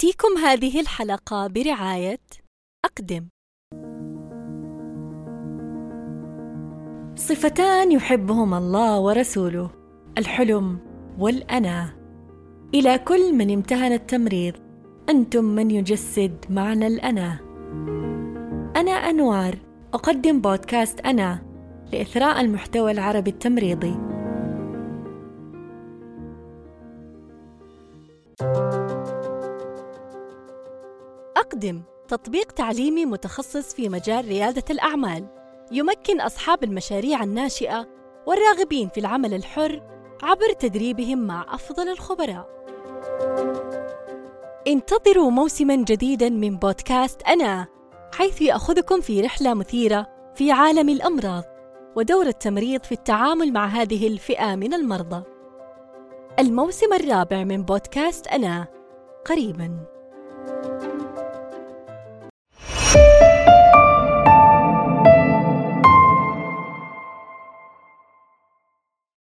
تأتيكم هذه الحلقة برعاية أقدم. صفتان يحبهما الله ورسوله الحلم والأنا إلى كل من امتهن التمريض أنتم من يجسد معنى الأنا أنا أنوار أقدم بودكاست أنا لإثراء المحتوى العربي التمريضي. أقدم تطبيق تعليمي متخصص في مجال ريادة الأعمال يمكن أصحاب المشاريع الناشئة والراغبين في العمل الحر عبر تدريبهم مع أفضل الخبراء. انتظروا موسما جديدا من بودكاست أنا حيث يأخذكم في رحلة مثيرة في عالم الأمراض ودور التمريض في التعامل مع هذه الفئة من المرضى. الموسم الرابع من بودكاست أنا قريباً